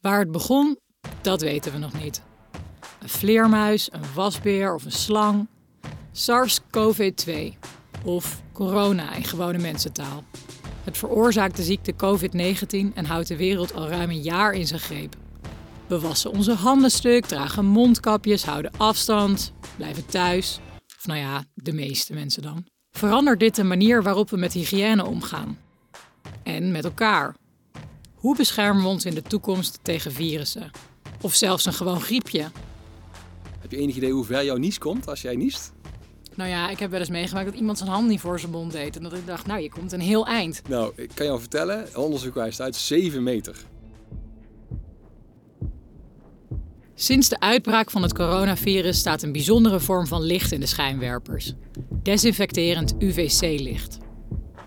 Waar het begon, dat weten we nog niet. Een vleermuis, een wasbeer of een slang. SARS-CoV-2 of corona in gewone mensentaal. Het veroorzaakt de ziekte COVID-19 en houdt de wereld al ruim een jaar in zijn greep. We wassen onze handen stuk, dragen mondkapjes, houden afstand, blijven thuis. Of nou ja, de meeste mensen dan. Verandert dit de manier waarop we met hygiëne omgaan? En met elkaar? Hoe beschermen we ons in de toekomst tegen virussen? Of zelfs een gewoon griepje? Heb je enig idee hoe ver jouw nies komt als jij niest? Nou ja, ik heb wel eens meegemaakt dat iemand zijn hand niet voor zijn mond deed. En dat ik dacht, nou, je komt een heel eind. Nou, ik kan jou vertellen, onderzoek wijst uit 7 meter. Sinds de uitbraak van het coronavirus staat een bijzondere vorm van licht in de schijnwerpers. Desinfecterend UVC-licht.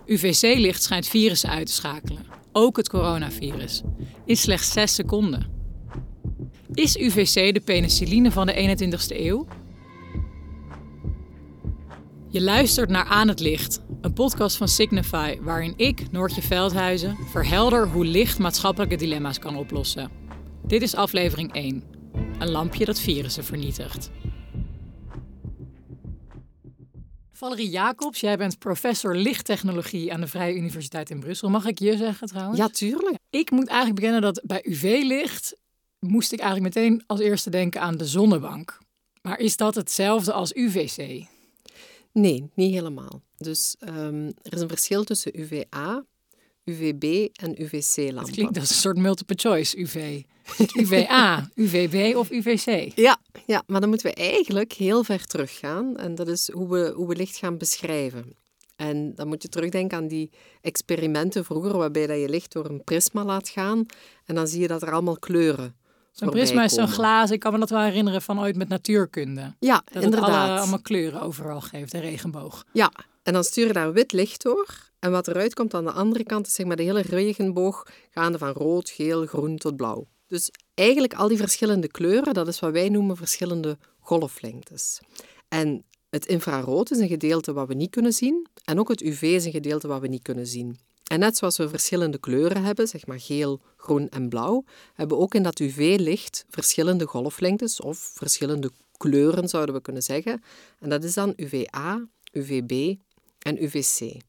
UVC-licht schijnt virussen uit te schakelen, ook het coronavirus, in slechts 6 seconden. Is UVC de penicilline van de 21ste eeuw? Je luistert naar Aan het Licht, een podcast van Signify waarin ik, Noortje Veldhuizen, verhelder hoe licht maatschappelijke dilemma's kan oplossen. Dit is aflevering 1. Een lampje dat virussen vernietigt. Valerie Jacobs, jij bent professor lichttechnologie aan de Vrije Universiteit in Brussel. Mag ik je zeggen trouwens? Ja, tuurlijk. Ik moet eigenlijk bekennen dat bij UV-licht moest ik eigenlijk meteen als eerste denken aan de zonnebank. Maar is dat hetzelfde als UVC? Nee, niet helemaal. Dus um, er is een verschil tussen UVA, UVB en UVC-lampen. Het klinkt als een soort multiple choice UV. UVA, UVB of UVC? Ja, ja, maar dan moeten we eigenlijk heel ver teruggaan. En dat is hoe we, hoe we licht gaan beschrijven. En dan moet je terugdenken aan die experimenten vroeger, waarbij dat je licht door een prisma laat gaan. En dan zie je dat er allemaal kleuren Zo'n prisma is zo'n glaas. Ik kan me dat wel herinneren van ooit met natuurkunde. Ja, dat inderdaad. Het alle, allemaal kleuren overal geeft, de regenboog. Ja, en dan stuur je daar wit licht door. En wat eruit komt aan de andere kant is zeg maar de hele regenboog, gaande van rood, geel, groen tot blauw. Dus eigenlijk al die verschillende kleuren, dat is wat wij noemen verschillende golflengtes. En het infrarood is een gedeelte wat we niet kunnen zien. En ook het UV is een gedeelte wat we niet kunnen zien. En net zoals we verschillende kleuren hebben, zeg maar geel, groen en blauw, hebben we ook in dat UV-licht verschillende golflengtes of verschillende kleuren, zouden we kunnen zeggen. En dat is dan UVA, UVB en UVC.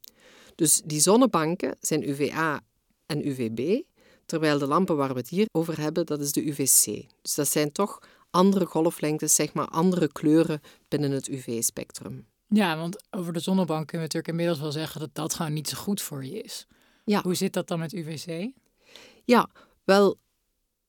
Dus die zonnebanken zijn UVA en UVB, terwijl de lampen waar we het hier over hebben, dat is de UVC. Dus dat zijn toch andere golflengtes, zeg maar andere kleuren binnen het UV-spectrum. Ja, want over de zonnebank kunnen we natuurlijk inmiddels wel zeggen dat dat gewoon niet zo goed voor je is. Ja. Hoe zit dat dan met UVC? Ja, wel,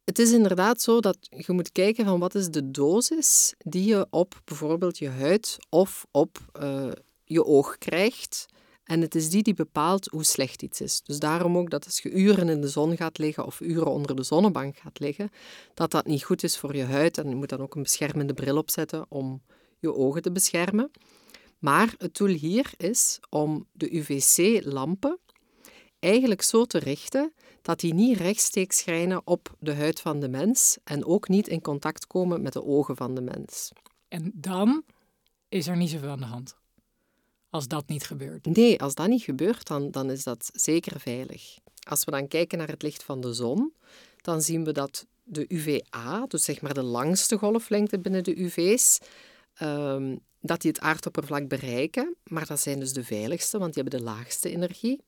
het is inderdaad zo dat je moet kijken van wat is de dosis die je op bijvoorbeeld je huid of op uh, je oog krijgt. En het is die die bepaalt hoe slecht iets is. Dus daarom ook dat als je uren in de zon gaat liggen of uren onder de zonnebank gaat liggen, dat dat niet goed is voor je huid. En je moet dan ook een beschermende bril opzetten om je ogen te beschermen. Maar het doel hier is om de UVC-lampen eigenlijk zo te richten dat die niet rechtstreeks schijnen op de huid van de mens en ook niet in contact komen met de ogen van de mens. En dan is er niet zoveel aan de hand. Als dat niet gebeurt. Nee, als dat niet gebeurt, dan, dan is dat zeker veilig. Als we dan kijken naar het licht van de zon, dan zien we dat de UVA, dus zeg maar de langste golflengte binnen de UV's, um, dat die het aardoppervlak bereiken, maar dat zijn dus de veiligste, want die hebben de laagste energie.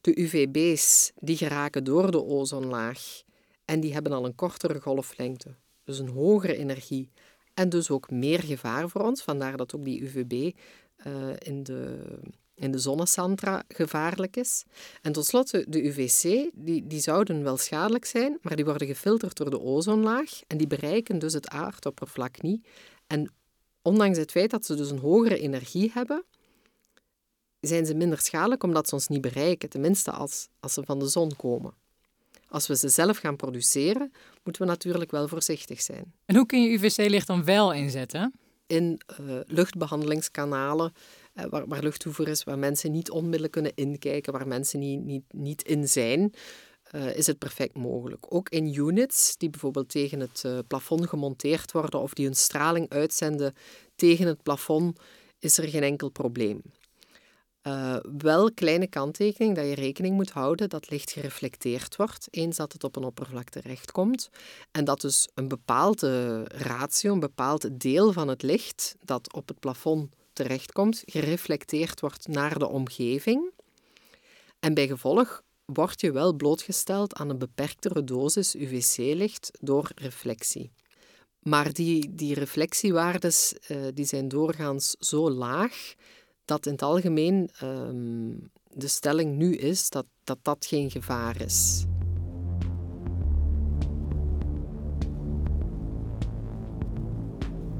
De UVB's die geraken door de ozonlaag en die hebben al een kortere golflengte, dus een hogere energie en dus ook meer gevaar voor ons. Vandaar dat ook die UVB uh, in de, in de zonnecentra gevaarlijk is. En tot slot, de UVC, die, die zouden wel schadelijk zijn, maar die worden gefilterd door de ozonlaag en die bereiken dus het aardoppervlak niet. En ondanks het feit dat ze dus een hogere energie hebben, zijn ze minder schadelijk omdat ze ons niet bereiken, tenminste als, als ze van de zon komen. Als we ze zelf gaan produceren, moeten we natuurlijk wel voorzichtig zijn. En hoe kun je UVC-licht dan wel inzetten? In uh, luchtbehandelingskanalen, uh, waar, waar luchttoevoer is, waar mensen niet onmiddellijk kunnen inkijken, waar mensen niet, niet, niet in zijn, uh, is het perfect mogelijk. Ook in units die bijvoorbeeld tegen het plafond gemonteerd worden of die hun straling uitzenden tegen het plafond, is er geen enkel probleem. Uh, wel kleine kanttekening dat je rekening moet houden dat licht gereflecteerd wordt eens dat het op een oppervlak terechtkomt. En dat dus een bepaalde ratio, een bepaald deel van het licht dat op het plafond terechtkomt, gereflecteerd wordt naar de omgeving. En bij gevolg word je wel blootgesteld aan een beperktere dosis UVC-licht door reflectie. Maar die, die reflectiewaardes uh, die zijn doorgaans zo laag dat in het algemeen um, de stelling nu is dat, dat dat geen gevaar is.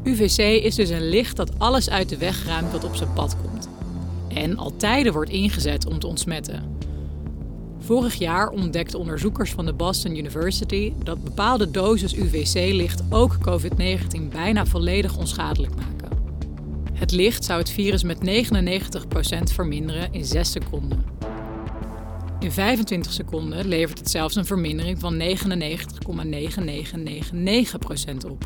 UVC is dus een licht dat alles uit de weg ruimt wat op zijn pad komt. En al tijden wordt ingezet om te ontsmetten. Vorig jaar ontdekten onderzoekers van de Boston University dat bepaalde doses UVC-licht ook COVID-19 bijna volledig onschadelijk maken. Het licht zou het virus met 99% verminderen in 6 seconden. In 25 seconden levert het zelfs een vermindering van 99,9999% op.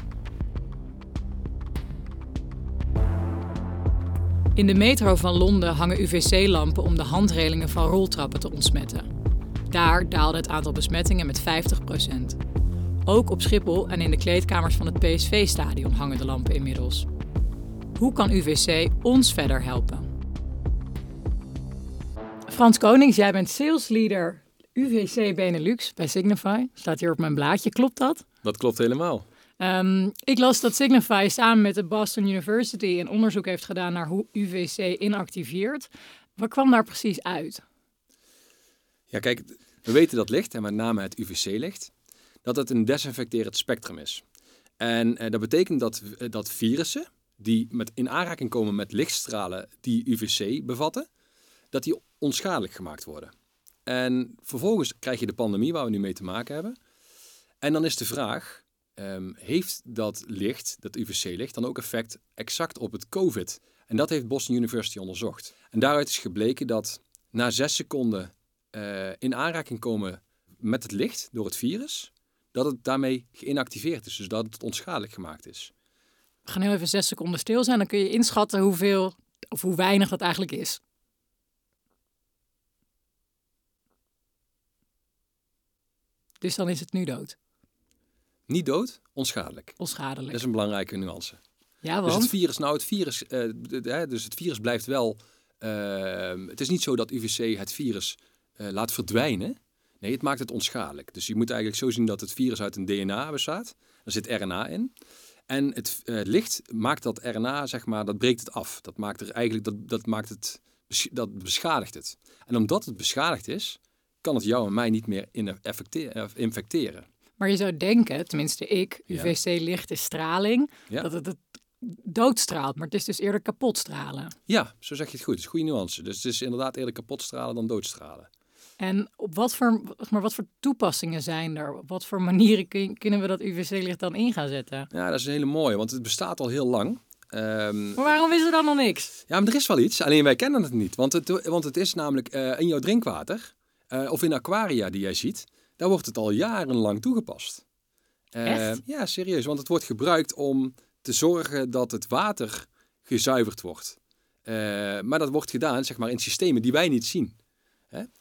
In de metro van Londen hangen UVC-lampen om de handrelingen van roltrappen te ontsmetten. Daar daalde het aantal besmettingen met 50%. Ook op Schiphol en in de kleedkamers van het PSV-stadion hangen de lampen inmiddels. Hoe kan UVC ons verder helpen? Frans Konings, jij bent salesleader UVC Benelux bij Signify. Staat hier op mijn blaadje, klopt dat? Dat klopt helemaal. Um, ik las dat Signify samen met de Boston University een onderzoek heeft gedaan naar hoe UVC inactiveert. Wat kwam daar precies uit? Ja, kijk, we weten dat licht, en met name het UVC-licht, dat het een desinfecterend spectrum is. En eh, dat betekent dat, eh, dat virussen die met, in aanraking komen met lichtstralen die UVC bevatten, dat die onschadelijk gemaakt worden. En vervolgens krijg je de pandemie waar we nu mee te maken hebben. En dan is de vraag, ehm, heeft dat licht, dat UVC-licht, dan ook effect exact op het COVID? En dat heeft Boston University onderzocht. En daaruit is gebleken dat na zes seconden uh, in aanraking komen met het licht door het virus, dat het daarmee geïnactiveerd is, dus dat het onschadelijk gemaakt is. We gaan heel even zes seconden stil zijn, dan kun je inschatten hoeveel of hoe weinig dat eigenlijk is. Dus dan is het nu dood. Niet dood, onschadelijk. Onschadelijk. Dat is een belangrijke nuance. Ja, want? Dus het virus, nou het virus, uh, dus het virus blijft wel. Uh, het is niet zo dat UVC het virus uh, laat verdwijnen. Nee, het maakt het onschadelijk. Dus je moet eigenlijk zo zien dat het virus uit een DNA bestaat. Er zit RNA in. En het uh, licht maakt dat RNA, zeg maar, dat breekt het af. Dat maakt er eigenlijk, dat, dat maakt het, dat beschadigt het. En omdat het beschadigd is, kan het jou en mij niet meer infecteren. Maar je zou denken, tenminste ik, UVC-licht is straling, dat het het doodstraalt, maar het is dus eerder kapotstralen. Ja, zo zeg je het goed. Het is goede nuance. Dus het is inderdaad eerder kapotstralen dan doodstralen. En op wat voor, maar wat voor toepassingen zijn er? Op wat voor manieren kunnen we dat UVC-licht dan in gaan zetten? Ja, dat is een hele mooie, want het bestaat al heel lang. Um, maar waarom is er dan nog niks? Ja, maar er is wel iets, alleen wij kennen het niet. Want het, want het is namelijk uh, in jouw drinkwater, uh, of in aquaria die jij ziet, daar wordt het al jarenlang toegepast. Uh, ja, serieus, want het wordt gebruikt om te zorgen dat het water gezuiverd wordt. maar dat wordt gedaan zeg maar, in systemen die wij niet zien.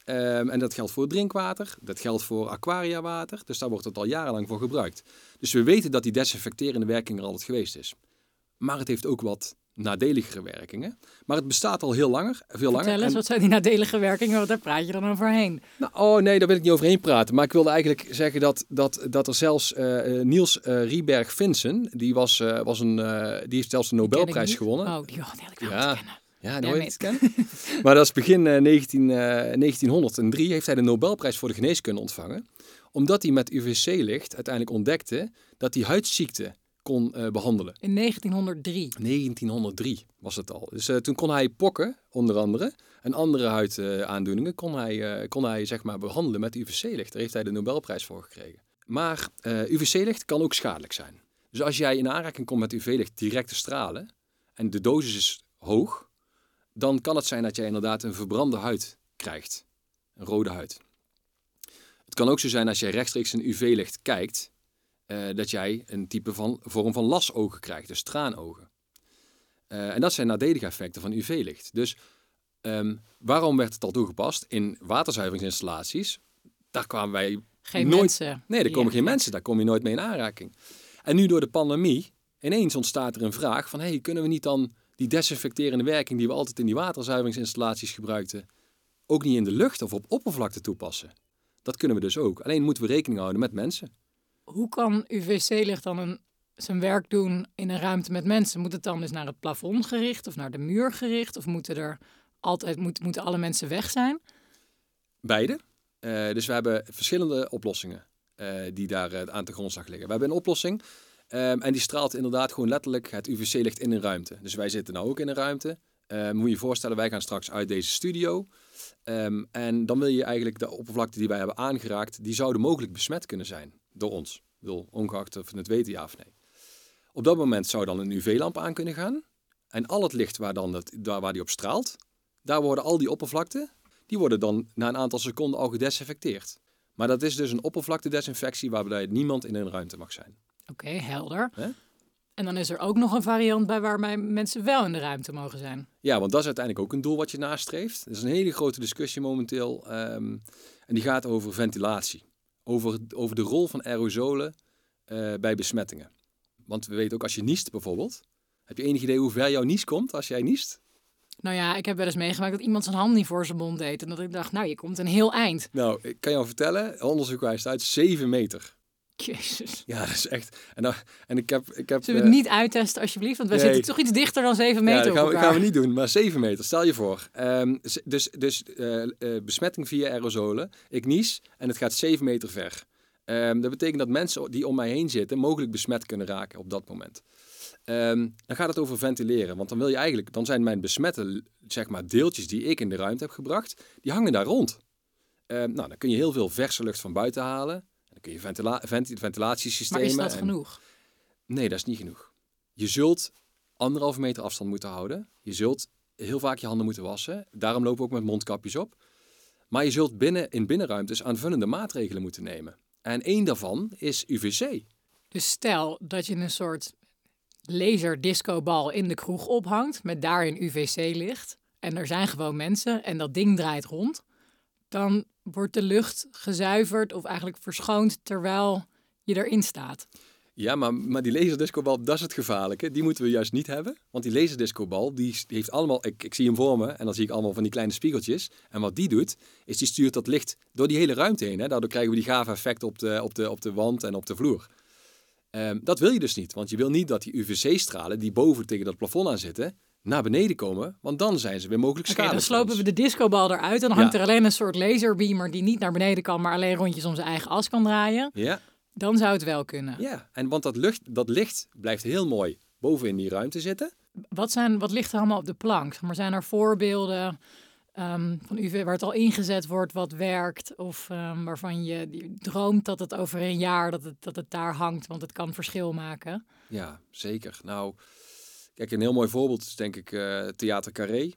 Ehm, en dat geldt voor drinkwater, dat geldt voor aquariawater. Dus daar wordt het al jarenlang voor gebruikt. Dus we weten dat die desinfecterende werking er altijd geweest is. Maar het heeft ook wat nadeligere werkingen. Maar het bestaat al heel langer. Veel langer. Wat zijn die nadelige werkingen? Want daar praat je dan overheen. Nou, oh nee, daar wil ik niet overheen praten. Maar ik wilde eigenlijk zeggen dat, dat, dat er zelfs uh, Niels uh, Rieberg-Finsen, die, was, uh, was een, die heeft zelfs de Nobelprijs gewonnen. Oh, die, had ik wel ja. kennen. Ja, nooit kennen. maar dat is begin 19, uh, 1903 heeft hij de Nobelprijs voor de geneeskunde ontvangen. Omdat hij met UVC-licht uiteindelijk ontdekte dat hij huidziekten kon uh, behandelen. In 1903? 1903 was het al. Dus uh, toen kon hij pokken, onder andere, en andere huidaandoeningen, kon hij, kon hij zeg maar behandelen met UVC-licht. Daar heeft hij de Nobelprijs voor gekregen. Maar UVC-licht kan ook schadelijk zijn. Dus als jij in aanraking komt met UV-licht directe stralen en de dosis is hoog, dan kan het zijn dat jij inderdaad een verbrande huid krijgt. Een rode huid. Het kan ook zo zijn als jij rechtstreeks een UV-licht kijkt, uh, dat jij een type van vorm van lasogen krijgt, dus traanogen. Uh, en dat zijn nadelige effecten van UV-licht. Dus Ehm, waarom werd het al toegepast? In waterzuiveringsinstallaties, daar kwamen wij Geen nooit... mensen. Nee, die komen geen mensen, daar kom je nooit mee in aanraking. En nu door de pandemie, ineens ontstaat er een vraag van... hey, kunnen we niet dan die desinfecterende werking die we altijd in die waterzuiveringsinstallaties gebruikten... ook niet in de lucht of op oppervlakte toepassen? Dat kunnen we dus ook. Alleen moeten we rekening houden met mensen. Hoe kan UVC-licht dan een, zijn werk doen in een ruimte met mensen? Moet het dan dus naar het plafond gericht of naar de muur gericht? Of moeten er altijd moet, moeten alle mensen weg zijn? Beide. Eh, dus we hebben verschillende oplossingen eh, die daar eh, aan de grondslag liggen. We hebben een oplossing ehm, en die straalt inderdaad gewoon letterlijk het UVC-licht in een ruimte. Dus wij zitten nou ook in een ruimte. Eh, moet je je voorstellen, wij gaan straks uit deze studio. Ehm, en dan wil je eigenlijk de oppervlakte die wij hebben aangeraakt, die zouden mogelijk besmet kunnen zijn door ons. Ik ongeacht of we het weten ja of nee. Op dat moment zou dan een UV-lamp aan kunnen gaan. En al het licht waar, dan het, daar waar die op straalt, daar worden al die oppervlakten die worden dan na een aantal seconden al gedesinfecteerd. Maar dat is dus een oppervlaktedesinfectie waarbij niemand in een ruimte mag zijn. Oké, helder. Hè? En dan is er ook nog een variant bij waarbij mensen wel in de ruimte mogen zijn. Ja, want dat is uiteindelijk ook een doel wat je nastreeft. Er is een hele grote discussie momenteel ehm, en die gaat over ventilatie. Over, over de rol van aerosolen eh, bij besmettingen. Want we weten ook als je niest bijvoorbeeld, heb je enig idee hoe ver jouw nies komt als jij niest? Nou ja, ik heb wel eens meegemaakt dat iemand zijn hand niet voor zijn mond deed. En dat ik dacht, nou, je komt een heel eind. Nou, ik kan jou vertellen, onderzoek wijst uit 7 meter. Jezus. Ja, dat is echt. En, dan, en ik heb. Ik heb Zullen we eh, het niet uittesten alsjeblieft? Want wij Nee. zitten toch iets dichter dan 7 meter ja, dat gaan we, gaan we niet doen, maar 7 meter, stel je voor. Ehm, dus dus eh, eh, besmetting via aerosolen, ik nies en het gaat 7 meter ver. Ehm, dat betekent dat mensen die om mij heen zitten mogelijk besmet kunnen raken op dat moment. Ehm, dan gaat het over ventileren, want dan wil je eigenlijk, dan zijn mijn besmette zeg maar, deeltjes die ik in de ruimte heb gebracht, die hangen daar rond. Nou, dan kun je heel veel verse lucht van buiten halen. Dan kun je ventila venti- Maar ventilatiesystemen. is dat en- genoeg? Nee, dat is niet genoeg. Je zult anderhalve meter afstand moeten houden. Je zult heel vaak je handen moeten wassen. Daarom lopen we ook met mondkapjes op. Maar je zult binnen, in binnenruimtes aanvullende maatregelen moeten nemen. En één daarvan is UVC. Dus stel dat je een soort laserdiscobal in de kroeg ophangt met daarin UVC-licht. En er zijn gewoon mensen en dat ding draait rond. Dan wordt de lucht gezuiverd of eigenlijk verschoond terwijl je erin staat. Ja, maar, maar die laserdiscobal, dat is het gevaarlijke. Die moeten we juist niet hebben. Want die laserdiscobal, die, heeft allemaal... Ik, ik zie hem voor me en dan zie ik allemaal van die kleine spiegeltjes. En wat die doet, is die stuurt dat licht door die hele ruimte heen. Hè. Daardoor krijgen we die gave effect op de, op, de, op de wand en op de vloer. Ehm, dat wil je dus niet. Want je wil niet dat die UVC-stralen die boven tegen dat plafond aan zitten... naar beneden komen. Want dan zijn ze weer mogelijk Oké, dan schadelijk. voor slopen we de discobal eruit. En dan Ja. hangt er alleen een soort laserbeamer die niet naar beneden kan, maar alleen rondjes om zijn eigen as kan draaien. Ja, Dan zou het wel kunnen. ja. En want dat, lucht, dat licht blijft heel mooi boven in die ruimte zitten. Wat, zijn, wat ligt er allemaal op de plank? Maar zijn er voorbeelden ehm, van UV waar het al ingezet wordt, wat werkt? Of ehm, waarvan je die droomt dat het over een jaar dat het, dat het daar hangt, want het kan verschil maken? Ja, zeker. Nou, kijk, een heel mooi voorbeeld is denk ik eh, Theater Carré.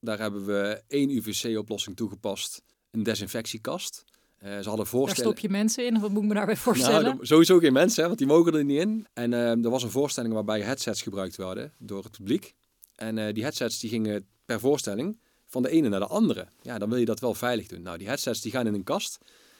Daar hebben we één UVC-oplossing toegepast, een desinfectiekast. Eh, ze hadden Daar stop je mensen in, of wat moet ik me daarbij voorstellen? Nou, sowieso geen mensen, hè, want die mogen er niet in. En eh, er was een voorstelling waarbij headsets gebruikt werden door het publiek. En die headsets die gingen per voorstelling van de ene naar de andere. Ja, dan wil je dat wel veilig doen. Nou, die headsets die gaan in een kast,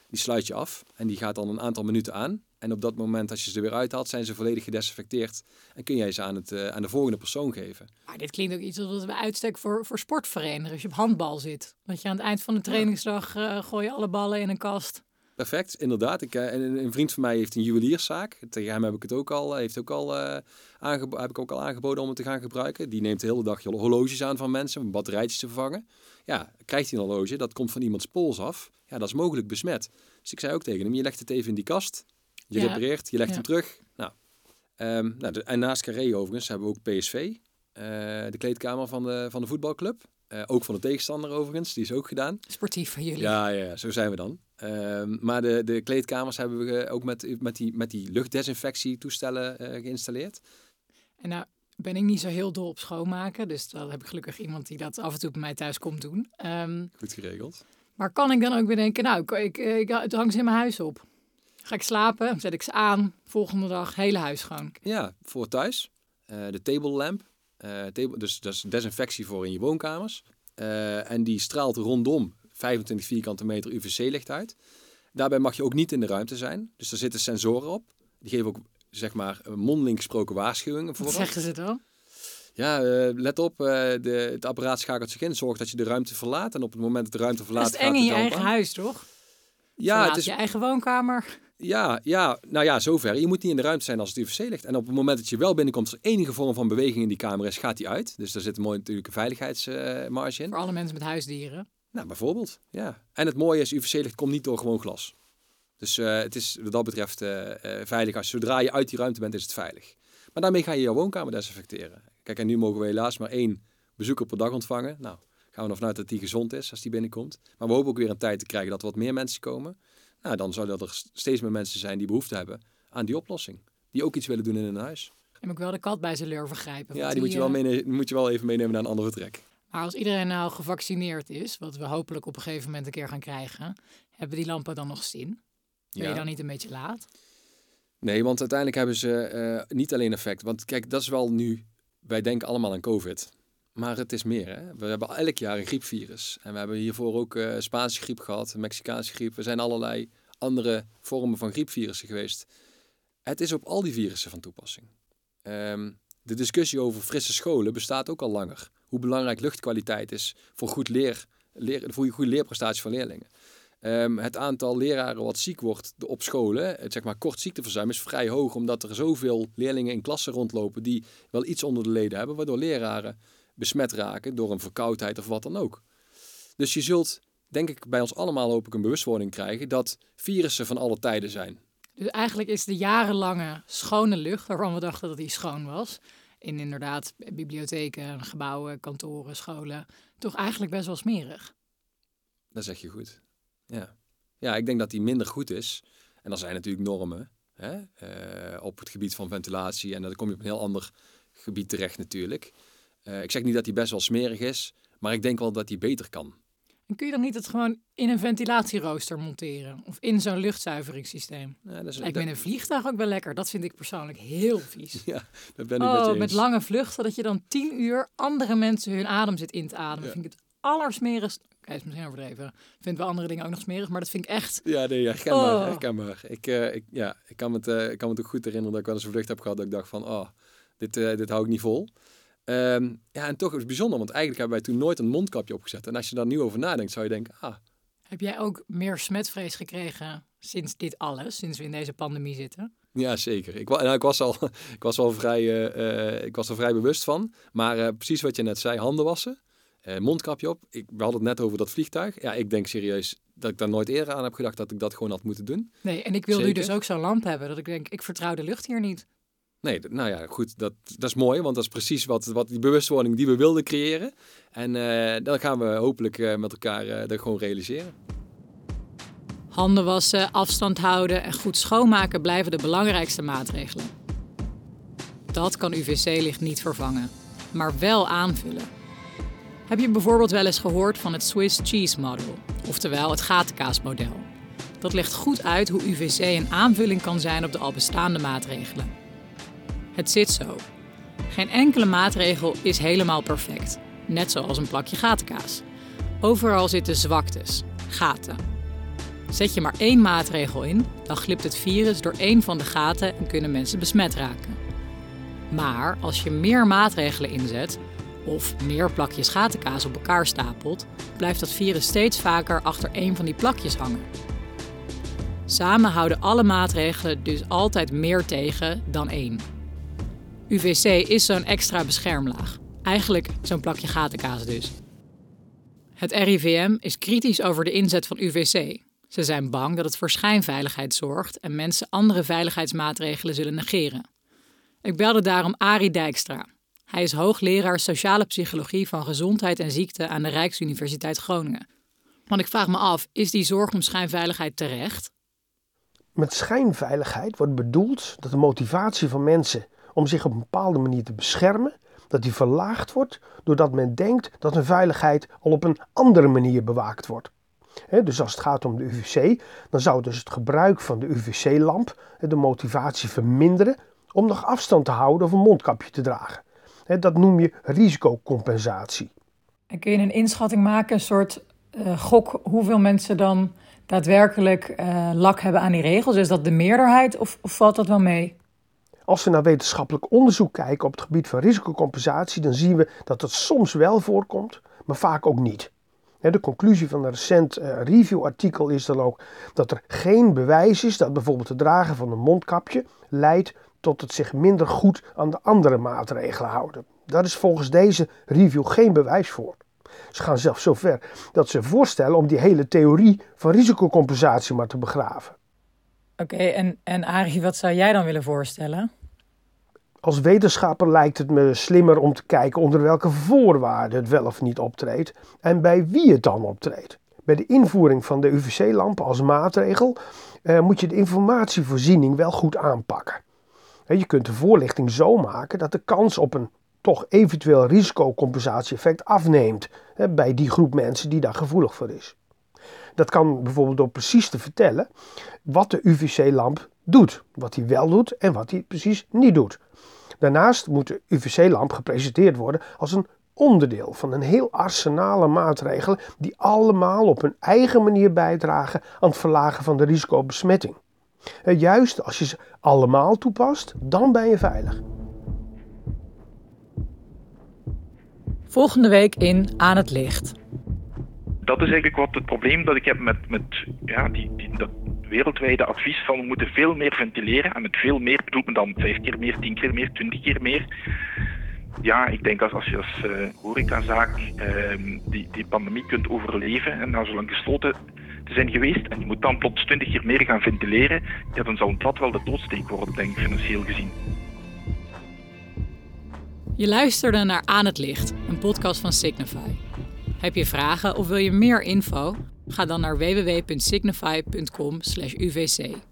die sluit je af en die gaat dan een aantal minuten aan. En op dat moment, als je ze er weer uithaalt, zijn ze volledig gedesinfecteerd. En kun jij ze aan, het, eh, aan de volgende persoon geven. Maar dit klinkt ook iets wat we uitstek voor, voor sportverenigingen. Als je op handbal zit. Dat je aan het eind van de trainingsdag eh gooi je alle ballen in een kast. Perfect, inderdaad. Ik, eh, en een, een vriend van mij heeft een juwelierszaak. Tegen hem heb ik het ook al, heeft ook al, aangebo- heb ik ook al aangeboden om het te gaan gebruiken. Die neemt de hele dag horloges aan van mensen om batterijtjes te vervangen. Ja, krijgt hij een horloge, dat komt van iemands pols af. Ja, dat is mogelijk besmet. Dus ik zei ook tegen hem, je legt het even in die kast. Je Ja, repareert, je legt ja. hem terug. Nou, ehm, nou de- en naast Carré overigens hebben we ook PSV. eh, de kleedkamer van de, van de voetbalclub. Eh, ook van de tegenstander overigens, die is ook gedaan. Sportief van jullie. Ja, ja, zo zijn we dan. Ehm, maar de, de kleedkamers hebben we eh, ook met, met, die, met die luchtdesinfectietoestellen geïnstalleerd. En nou ben ik niet zo heel dol op schoonmaken. Dus dan heb ik gelukkig iemand die dat af en toe bij mij thuis komt doen. Ehm, Goed geregeld. maar kan ik dan ook bedenken, nou, ik, ik, ik, het hangt ze in mijn huis op. Ga ik slapen, zet ik ze aan. Volgende dag, hele huis schoon. Ja, voor thuis. Eh, de table lamp. Eh, table, dus dat is desinfectie voor in je woonkamers. eh, en die straalt rondom 25 vierkante meter UVC-licht uit. Daarbij mag je ook niet in de ruimte zijn. Dus er zitten sensoren op. Die geven ook zeg maar mondeling gesproken waarschuwingen voor. Wat zeggen ze dan? Ja, uh, let op, uh, de, het apparaat schakelt zich in. Zorg dat je de ruimte verlaat. En op het moment dat de ruimte verlaat... Dat is eng in je eigen huis, toch? Ja, Verlaat het is... je eigen woonkamer. Ja, ja, nou ja, zover. Je moet niet in de ruimte zijn als het UVC ligt. En op het moment dat je wel binnenkomt, als er enige vorm van beweging in die kamer is, gaat die uit. Dus daar zit een mooie natuurlijk een veiligheidsmarge in. Voor alle mensen met huisdieren. Nou, bijvoorbeeld, ja. En het mooie is, UVC-licht komt niet door gewoon glas. Dus uh, het is wat dat betreft uh, veilig. Als zodra je uit die ruimte bent, is het veilig. Maar daarmee ga je jouw woonkamer desinfecteren. Kijk, en nu mogen we helaas maar één bezoeker per dag ontvangen. Nou, gaan we nog vanuit dat die gezond is als die binnenkomt. Maar we hopen ook weer een tijd te krijgen dat er wat meer mensen komen. Nou, dan zouden er steeds meer mensen zijn die behoefte hebben aan die oplossing. Die ook iets willen doen in hun huis. En ook wel de kat bij zijn leur vergrijpen. Ja, die, moet, je wel meenemen, moet je wel even meenemen naar een ander vertrek. Maar als iedereen nou gevaccineerd is, wat we hopelijk op een gegeven moment een keer gaan krijgen, hebben die lampen dan nog zin? Ben je dan niet een beetje laat? Nee, want uiteindelijk hebben ze uh, niet alleen effect. Want kijk, dat is wel nu, wij denken allemaal aan COVID. Maar het is meer. Hè? We hebben elk jaar een griepvirus. En we hebben hiervoor ook uh, Spaanse griep gehad, Mexicaanse griep. Er zijn allerlei andere vormen van griepvirussen geweest. Het is op al die virussen van toepassing. Um, de discussie over frisse scholen bestaat ook al langer. Hoe belangrijk luchtkwaliteit is voor, goed leer, voor goede leerprestatie van leerlingen. Um, het aantal leraren wat ziek wordt op scholen, het zeg maar kort ziekteverzuim, is vrij hoog. Omdat er zoveel leerlingen in klassen rondlopen die wel iets onder de leden hebben. Waardoor leraren besmet raken door een verkoudheid of wat dan ook. Dus je zult, denk ik, bij ons allemaal hoop ik een bewustwording krijgen dat virussen van alle tijden zijn. Dus eigenlijk is de jarenlange schone lucht, waarvan we dachten dat die schoon was, in inderdaad bibliotheken, gebouwen, kantoren, scholen, toch eigenlijk best wel smerig. Dat zeg je goed. Ja, ja ik denk dat die minder goed is. En er zijn natuurlijk normen hè, uh, op het gebied van ventilatie. En dan kom je op een heel ander gebied terecht natuurlijk. Uh, ik zeg niet dat die best wel smerig is, maar ik denk wel dat die beter kan. En kun je dan niet het gewoon in een ventilatierooster monteren? Of in zo'n luchtzuiveringssysteem? Ja, dat is, Lijkt me in een vliegtuig ook wel lekker. Dat vind ik persoonlijk heel vies. Ja, dat ben ik oh, met je eens. Met lange vluchten, dat je dan tien uur andere mensen hun adem zit in te ademen. Ja. Vind ik het allersmerigst. Kijk, is misschien overdreven. Vind wel andere dingen ook nog smerig, maar dat vind ik echt... Ja, nee. Oh. herkenbaar. Ik, uh, ik, ja, ik, kan het, uh, ik kan me ook goed herinneren dat ik wel eens een vlucht heb gehad dat ik dacht van, oh, dit, uh, dit hou ik niet vol. Um, ja, en toch is het bijzonder, want eigenlijk hebben wij toen nooit een mondkapje opgezet. En als je daar nu over nadenkt, zou je denken, ah. Heb jij ook meer smetvrees gekregen sinds dit alles, sinds we in deze pandemie zitten? Ja, zeker. Ik, nou, ik, was, al, ik, was, al vrij, uh, uh, ik was er vrij bewust van. Maar uh, precies wat je net zei, handen wassen, mondkapje op. Ik, we hadden het net over dat vliegtuig. Ja, ik denk serieus dat ik daar nooit eerder aan heb gedacht dat ik dat gewoon had moeten doen. Nee, en ik wil nu dus ook zo'n lamp hebben. Dat ik denk, ik vertrouw de lucht hier niet. Nee, nou ja, goed, dat, dat is mooi, want dat is precies wat, wat die bewustwording die we wilden creëren. En uh, dan gaan we hopelijk uh, met elkaar uh, dat gewoon realiseren. Handen wassen, afstand houden en goed schoonmaken blijven de belangrijkste maatregelen. Dat kan UVC-licht niet vervangen, maar wel aanvullen. Heb je bijvoorbeeld wel eens gehoord van het Swiss Cheese Model, oftewel het gatenkaasmodel? Dat legt goed uit hoe UVC een aanvulling kan zijn op de al bestaande maatregelen. Het zit zo. Geen enkele maatregel is helemaal perfect, net zoals een plakje gatenkaas. Overal zitten zwaktes, gaten. Zet je maar één maatregel in, dan glipt het virus door één van de gaten en kunnen mensen besmet raken. Maar als je meer maatregelen inzet, of meer plakjes gatenkaas op elkaar stapelt, blijft dat virus steeds vaker achter één van die plakjes hangen. Samen houden alle maatregelen dus altijd meer tegen dan één. UVC is zo'n extra beschermlaag. Eigenlijk zo'n plakje gatenkaas dus. Het RIVM is kritisch over de inzet van UVC. Ze zijn bang dat het voor schijnveiligheid zorgt en mensen andere veiligheidsmaatregelen zullen negeren. Ik belde daarom Arie Dijkstra. Hij is hoogleraar sociale psychologie van gezondheid en ziekte aan de Rijksuniversiteit Groningen. Want ik vraag me af, is die zorg om schijnveiligheid terecht? Met schijnveiligheid wordt bedoeld dat de motivatie van mensen om zich op een bepaalde manier te beschermen, dat die verlaagd wordt doordat men denkt dat hun veiligheid al op een andere manier bewaakt wordt. dus als het gaat om de UVC, dan zou dus het gebruik van de UVC-lamp de motivatie verminderen om nog afstand te houden of een mondkapje te dragen. dat noem je risicocompensatie. En kun je een inschatting maken, een soort uh, gok hoeveel mensen dan daadwerkelijk uh, lak hebben aan die regels? Is dat de meerderheid of valt dat wel mee? Als we naar wetenschappelijk onderzoek kijken op het gebied van risicocompensatie, dan zien we dat het soms wel voorkomt, maar vaak ook niet. De conclusie van een recent uh, review-artikel is dan ook dat er geen bewijs is dat bijvoorbeeld het dragen van een mondkapje leidt tot het zich minder goed aan de andere maatregelen houden. Daar is volgens deze review geen bewijs voor. Ze gaan zelfs zo ver dat ze voorstellen om die hele theorie van risicocompensatie maar te begraven. Oké, en, en Arie, wat zou jij dan willen voorstellen? Als wetenschapper lijkt het me slimmer om te kijken onder welke voorwaarden het wel of niet optreedt en bij wie het dan optreedt. Bij de invoering van de UVC-lampen als maatregel eh, moet je de informatievoorziening wel goed aanpakken. Je kunt de voorlichting zo maken dat de kans op een toch eventueel risicocompensatie-effect afneemt bij die groep mensen die daar gevoelig voor is. Dat kan bijvoorbeeld door precies te vertellen wat de UVC-lamp doet, wat hij wel doet en wat hij precies niet doet. Daarnaast moet de UVC-lamp gepresenteerd worden als een onderdeel van een heel arsenaal maatregelen die allemaal op hun eigen manier bijdragen aan het verlagen van de risicobesmetting. Juist als je ze allemaal toepast, dan ben je veilig. Volgende week in Aan het Licht. Dat is eigenlijk wat het probleem dat ik heb met, met ja, die, die, dat wereldwijde advies van we moeten veel meer ventileren. En met veel meer bedoelt men dan vijf keer meer, tien keer meer, twintig keer meer. Ja, ik denk als, als je als uh, horecazaak uh, die, die pandemie kunt overleven en na zo lang gesloten te zijn geweest en je moet dan plots twintig keer meer gaan ventileren, ja, dan zou dat wel de doodsteek worden, denk ik, financieel gezien. Je luisterde naar Aan het Licht, een podcast van Signify. Heb je vragen of wil je meer info? Ga dan naar www.signify.com/uvc.